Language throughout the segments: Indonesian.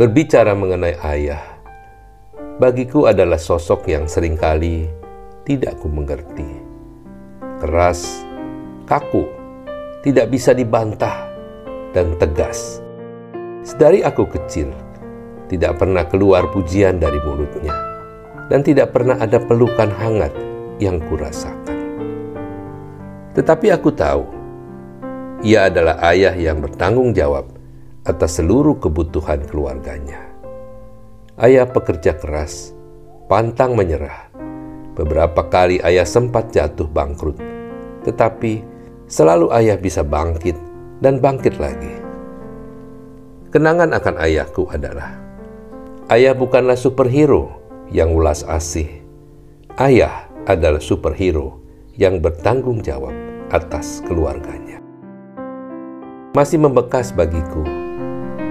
Berbicara mengenai ayah, bagiku adalah sosok yang sering kali tidak ku mengerti. Keras, kaku, tidak bisa dibantah, dan tegas. Sedari aku kecil, tidak pernah keluar pujian dari mulutnya, dan tidak pernah ada pelukan hangat yang kurasakan. Tetapi aku tahu, ia adalah ayah yang bertanggung jawab atas seluruh kebutuhan keluarganya. Ayah pekerja keras, pantang menyerah. Beberapa kali ayah sempat jatuh bangkrut, tetapi selalu ayah bisa bangkit dan bangkit lagi. Kenangan akan ayahku adalah ayah bukanlah superhero yang ulas asih. Ayah adalah superhero yang bertanggung jawab atas keluarganya. Masih membekas bagiku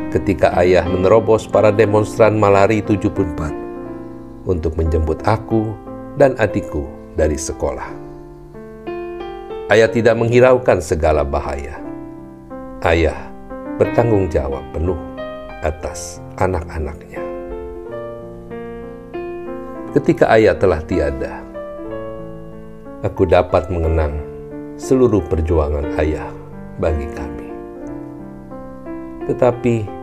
ketika ayah menerobos para demonstran Malari 74 untuk menjemput aku dan adikku dari sekolah. Ayah tidak menghiraukan segala bahaya. Ayah bertanggung jawab penuh atas anak-anaknya. Ketika ayah telah tiada, aku dapat mengenang seluruh perjuangan ayah bagi kami. Tetapi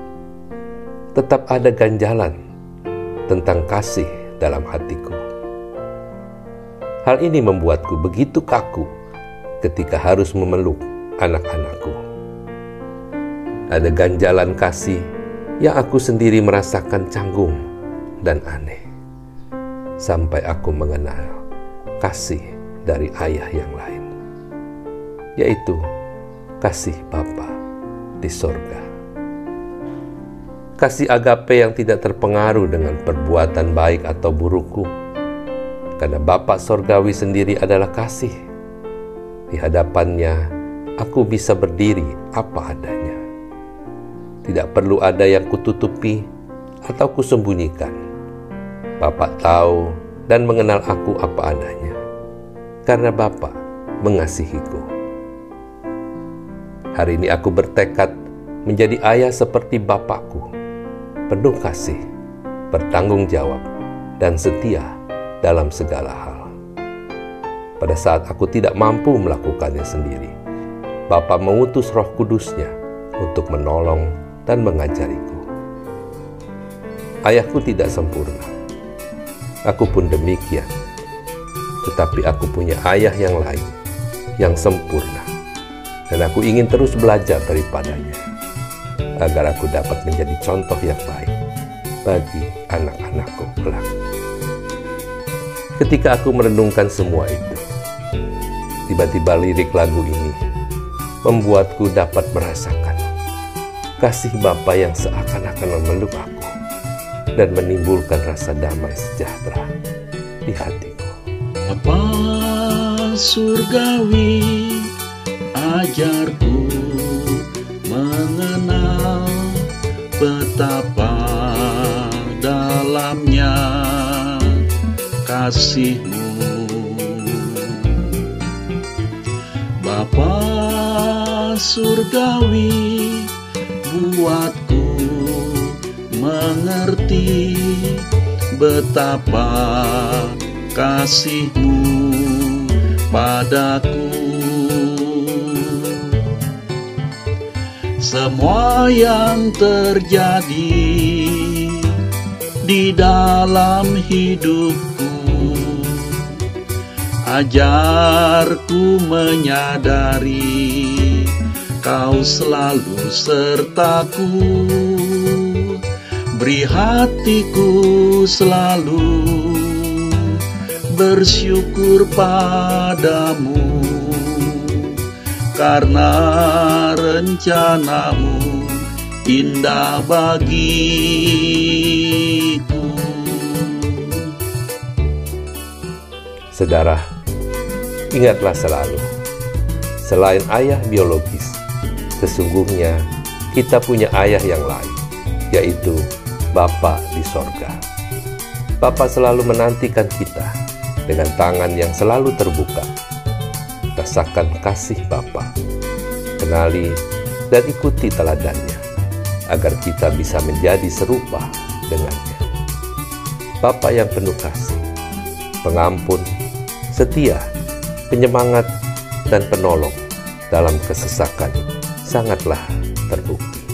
tetap ada ganjalan tentang kasih dalam hatiku. Hal ini membuatku begitu kaku ketika harus memeluk anak-anakku. Ada ganjalan kasih yang aku sendiri merasakan canggung dan aneh. Sampai aku mengenal kasih dari ayah yang lain, yaitu kasih Bapa di sorga. Kasih agape yang tidak terpengaruh dengan perbuatan baik atau burukku. Karena Bapak Sorgawi sendiri adalah kasih. Di hadapannya, aku bisa berdiri apa adanya. Tidak perlu ada yang kututupi atau kusembunyikan. Bapak tahu dan mengenal aku apa adanya. Karena Bapak mengasihiku. Hari ini aku bertekad menjadi ayah seperti Bapakku penuh kasih, bertanggung jawab, dan setia dalam segala hal. Pada saat aku tidak mampu melakukannya sendiri, Bapa mengutus roh kudusnya untuk menolong dan mengajariku. Ayahku tidak sempurna. Aku pun demikian. Tetapi aku punya ayah yang lain, yang sempurna. Dan aku ingin terus belajar daripadanya agar aku dapat menjadi contoh yang baik bagi anak-anakku kelak. Ketika aku merenungkan semua itu, tiba-tiba lirik lagu ini membuatku dapat merasakan kasih Bapa yang seakan-akan memeluk aku dan menimbulkan rasa damai sejahtera di hatiku. Bapa surgawi, ajarku betapa dalamnya kasihmu. Bapa surgawi buatku mengerti betapa kasihmu padaku semua yang terjadi di dalam hidupku. Ajarku menyadari kau selalu sertaku. Beri hatiku selalu bersyukur padamu karena rencanamu indah bagiku. Saudara, ingatlah selalu, selain ayah biologis, sesungguhnya kita punya ayah yang lain, yaitu Bapa di sorga. Bapa selalu menantikan kita dengan tangan yang selalu terbuka rasakan kasih Bapa. Kenali dan ikuti teladannya. agar kita bisa menjadi serupa dengannya. Bapa yang penuh kasih, pengampun, setia, penyemangat, dan penolong dalam kesesakan sangatlah terbukti.